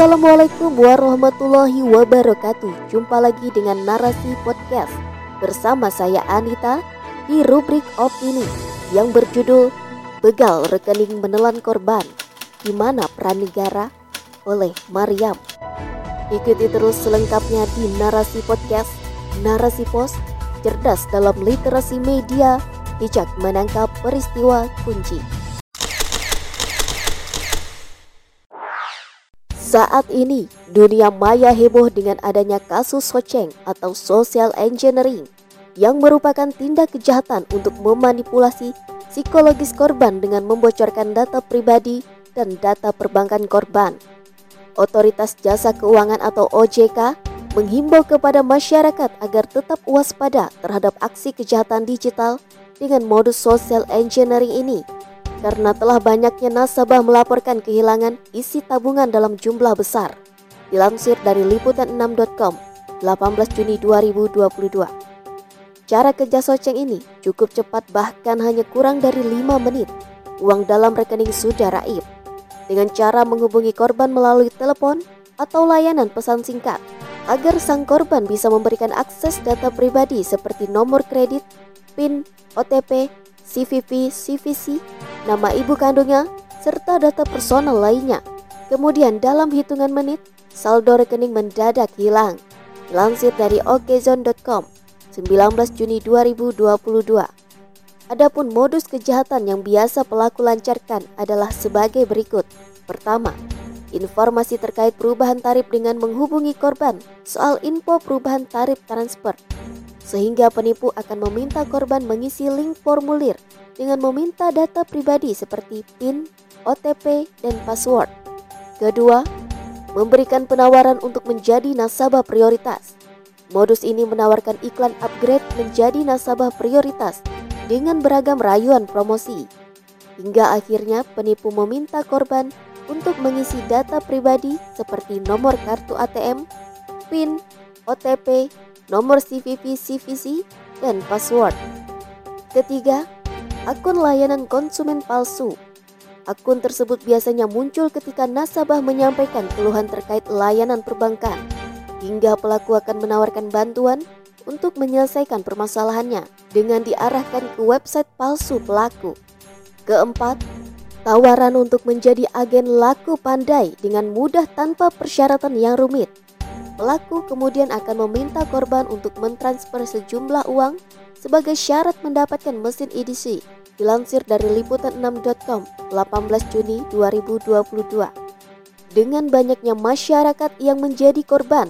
Assalamualaikum warahmatullahi wabarakatuh. Jumpa lagi dengan Narasi Podcast Bersama saya Anita di rubrik opini Yang berjudul Begal Rekening Menelan Korban Di mana peran negara oleh Mariam. Ikuti terus selengkapnya di Narasi Podcast Narasi Pos Cerdas dalam literasi media Bijak menangkap peristiwa kunci Saat ini, dunia maya heboh dengan adanya kasus soceng atau social engineering yang merupakan tindak kejahatan untuk memanipulasi psikologis korban dengan membocorkan data pribadi dan data perbankan korban. Otoritas Jasa Keuangan atau OJK menghimbau kepada masyarakat agar tetap waspada terhadap aksi kejahatan digital dengan modus social engineering ini karena telah banyaknya nasabah melaporkan kehilangan isi tabungan dalam jumlah besar. Dilansir dari liputan6.com 18 Juni 2022. Cara kerja soceng ini cukup cepat bahkan hanya kurang dari 5 menit. Uang dalam rekening sudah raib. Dengan cara menghubungi korban melalui telepon atau layanan pesan singkat agar sang korban bisa memberikan akses data pribadi seperti nomor kredit, PIN, OTP, CVV, CVC, nama ibu kandungnya, serta data personal lainnya. Kemudian dalam hitungan menit, saldo rekening mendadak hilang. Lansir dari okezone.com 19 Juni 2022. Adapun modus kejahatan yang biasa pelaku lancarkan adalah sebagai berikut. Pertama, informasi terkait perubahan tarif dengan menghubungi korban soal info perubahan tarif transfer sehingga penipu akan meminta korban mengisi link formulir dengan meminta data pribadi seperti PIN, OTP, dan password. Kedua, memberikan penawaran untuk menjadi nasabah prioritas. Modus ini menawarkan iklan upgrade menjadi nasabah prioritas dengan beragam rayuan promosi. Hingga akhirnya penipu meminta korban untuk mengisi data pribadi seperti nomor kartu ATM, PIN, OTP, nomor CVV CVC, dan password. Ketiga, akun layanan konsumen palsu. Akun tersebut biasanya muncul ketika nasabah menyampaikan keluhan terkait layanan perbankan, hingga pelaku akan menawarkan bantuan untuk menyelesaikan permasalahannya dengan diarahkan ke website palsu pelaku. Keempat, tawaran untuk menjadi agen laku pandai dengan mudah tanpa persyaratan yang rumit. Pelaku kemudian akan meminta korban untuk mentransfer sejumlah uang sebagai syarat mendapatkan mesin edisi. Dilansir dari liputan6.com 18 Juni 2022. Dengan banyaknya masyarakat yang menjadi korban,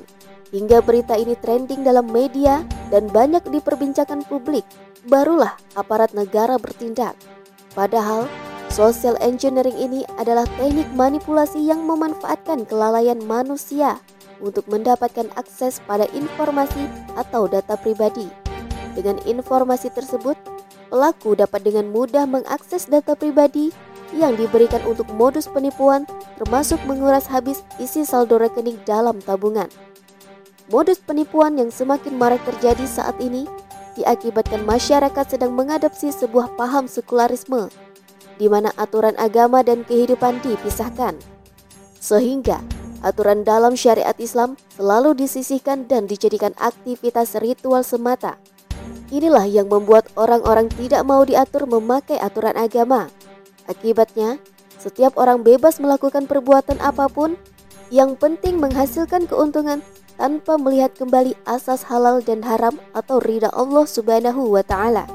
hingga berita ini trending dalam media dan banyak diperbincangkan publik, barulah aparat negara bertindak. Padahal, social engineering ini adalah teknik manipulasi yang memanfaatkan kelalaian manusia untuk mendapatkan akses pada informasi atau data pribadi. Dengan informasi tersebut, pelaku dapat dengan mudah mengakses data pribadi yang diberikan untuk modus penipuan termasuk menguras habis isi saldo rekening dalam tabungan. Modus penipuan yang semakin marak terjadi saat ini diakibatkan masyarakat sedang mengadopsi sebuah paham sekularisme di mana aturan agama dan kehidupan dipisahkan. Sehingga aturan dalam syariat Islam selalu disisihkan dan dijadikan aktivitas ritual semata. Inilah yang membuat orang-orang tidak mau diatur memakai aturan agama. Akibatnya, setiap orang bebas melakukan perbuatan apa pun yang penting menghasilkan keuntungan tanpa melihat kembali asas halal dan haram atau ridha Allah Subhanahu wa taala.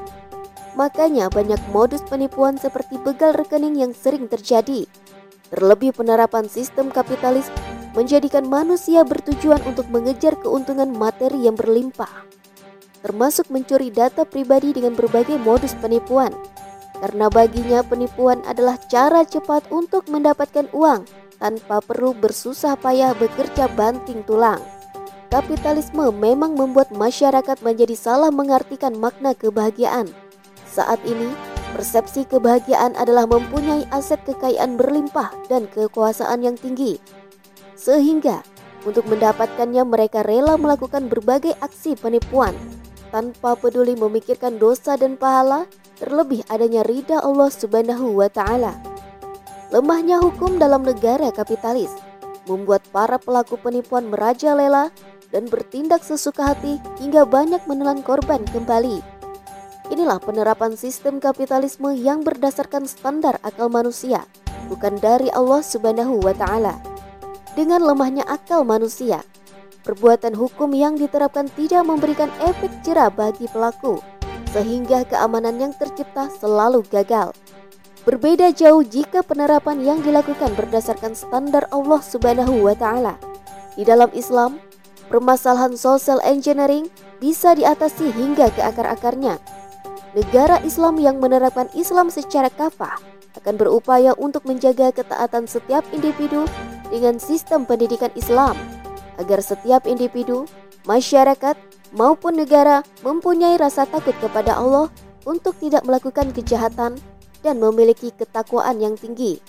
Makanya banyak modus penipuan seperti begal rekening yang sering terjadi. Terlebih penerapan sistem kapitalis menjadikan manusia bertujuan untuk mengejar keuntungan materi yang berlimpah, termasuk mencuri data pribadi dengan berbagai modus penipuan. Karena baginya penipuan adalah cara cepat untuk mendapatkan uang tanpa perlu bersusah payah bekerja banting tulang. Kapitalisme memang membuat masyarakat menjadi salah mengartikan makna kebahagiaan. Saat ini, persepsi kebahagiaan adalah mempunyai aset kekayaan berlimpah dan kekuasaan yang tinggi. Sehingga untuk mendapatkannya mereka rela melakukan berbagai aksi penipuan tanpa peduli memikirkan dosa dan pahala terlebih adanya ridha Allah Subhanahu wa taala. Lemahnya hukum dalam negara kapitalis membuat para pelaku penipuan merajalela dan bertindak sesuka hati hingga banyak menelan korban kembali. Inilah penerapan sistem kapitalisme yang berdasarkan standar akal manusia, bukan dari Allah Subhanahu wa taala. Dengan lemahnya akal manusia, perbuatan hukum yang diterapkan tidak memberikan efek jerah bagi pelaku, sehingga keamanan yang tercipta selalu gagal. Berbeda jauh jika penerapan yang dilakukan berdasarkan standar Allah Subhanahu wa taala. Di dalam Islam, permasalahan social engineering bisa diatasi hingga ke akar-akarnya negara Islam yang menerapkan Islam secara kafah akan berupaya untuk menjaga ketaatan setiap individu dengan sistem pendidikan Islam agar setiap individu, masyarakat, maupun negara mempunyai rasa takut kepada Allah untuk tidak melakukan kejahatan dan memiliki ketakwaan yang tinggi.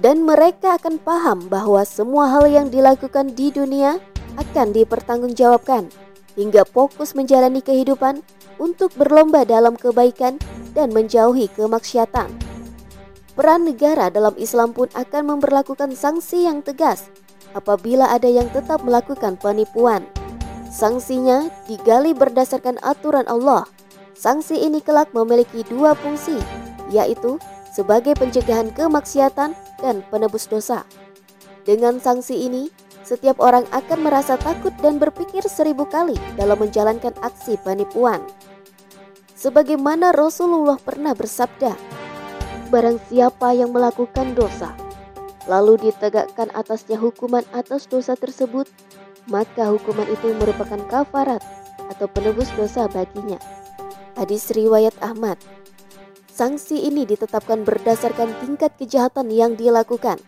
Dan mereka akan paham bahwa semua hal yang dilakukan di dunia akan dipertanggungjawabkan hingga fokus menjalani kehidupan untuk berlomba dalam kebaikan dan menjauhi kemaksiatan. Peran negara dalam Islam pun akan memperlakukan sanksi yang tegas apabila ada yang tetap melakukan penipuan. Sanksinya digali berdasarkan aturan Allah. Sanksi ini kelak memiliki dua fungsi, yaitu sebagai pencegahan kemaksiatan dan penebus dosa. Dengan sanksi ini, setiap orang akan merasa takut dan berpikir seribu kali dalam menjalankan aksi penipuan. Sebagaimana Rasulullah pernah bersabda, Barang siapa yang melakukan dosa, lalu ditegakkan atasnya hukuman atas dosa tersebut, maka hukuman itu merupakan kafarat atau penebus dosa baginya. Hadis riwayat Ahmad. Sanksi ini ditetapkan berdasarkan tingkat kejahatan yang dilakukan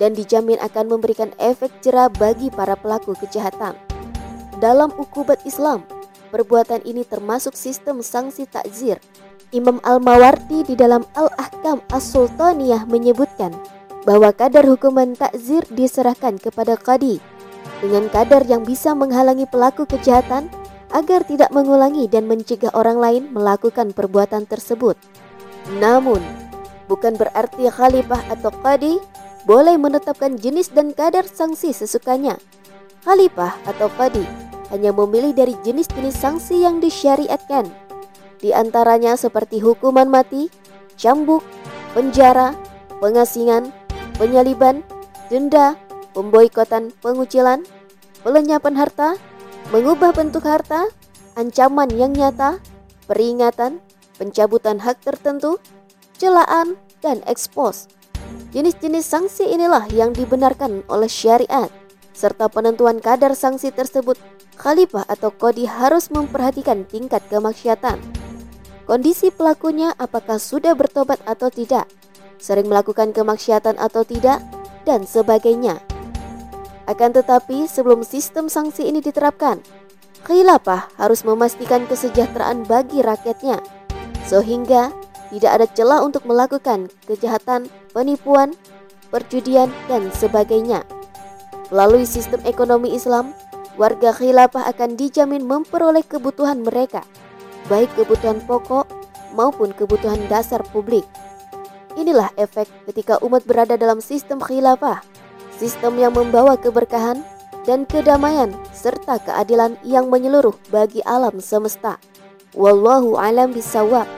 dan dijamin akan memberikan efek jerah bagi para pelaku kejahatan. Dalam ukubat Islam, Perbuatan ini termasuk sistem sanksi takzir. Imam Al-Mawardi di dalam Al-Ahkam As-Sultaniyah menyebutkan bahwa kadar hukuman takzir diserahkan kepada qadi dengan kadar yang bisa menghalangi pelaku kejahatan agar tidak mengulangi dan mencegah orang lain melakukan perbuatan tersebut. Namun, bukan berarti khalifah atau qadi boleh menetapkan jenis dan kadar sanksi sesukanya. Khalifah atau qadi hanya memilih dari jenis-jenis sanksi yang disyariatkan. Di antaranya seperti hukuman mati, cambuk, penjara, pengasingan, penyaliban, denda, pemboikotan pengucilan, pelenyapan harta, mengubah bentuk harta, ancaman yang nyata, peringatan, pencabutan hak tertentu, celaan, dan ekspos. Jenis-jenis sanksi inilah yang dibenarkan oleh syariat, serta penentuan kadar sanksi tersebut Khalifah atau Kodi harus memperhatikan tingkat kemaksiatan. Kondisi pelakunya apakah sudah bertobat atau tidak, sering melakukan kemaksiatan atau tidak, dan sebagainya. Akan tetapi sebelum sistem sanksi ini diterapkan, khilafah harus memastikan kesejahteraan bagi rakyatnya, sehingga tidak ada celah untuk melakukan kejahatan, penipuan, perjudian, dan sebagainya. Melalui sistem ekonomi Islam, warga khilafah akan dijamin memperoleh kebutuhan mereka, baik kebutuhan pokok maupun kebutuhan dasar publik. Inilah efek ketika umat berada dalam sistem khilafah, sistem yang membawa keberkahan dan kedamaian serta keadilan yang menyeluruh bagi alam semesta. Wallahu alam bisawab.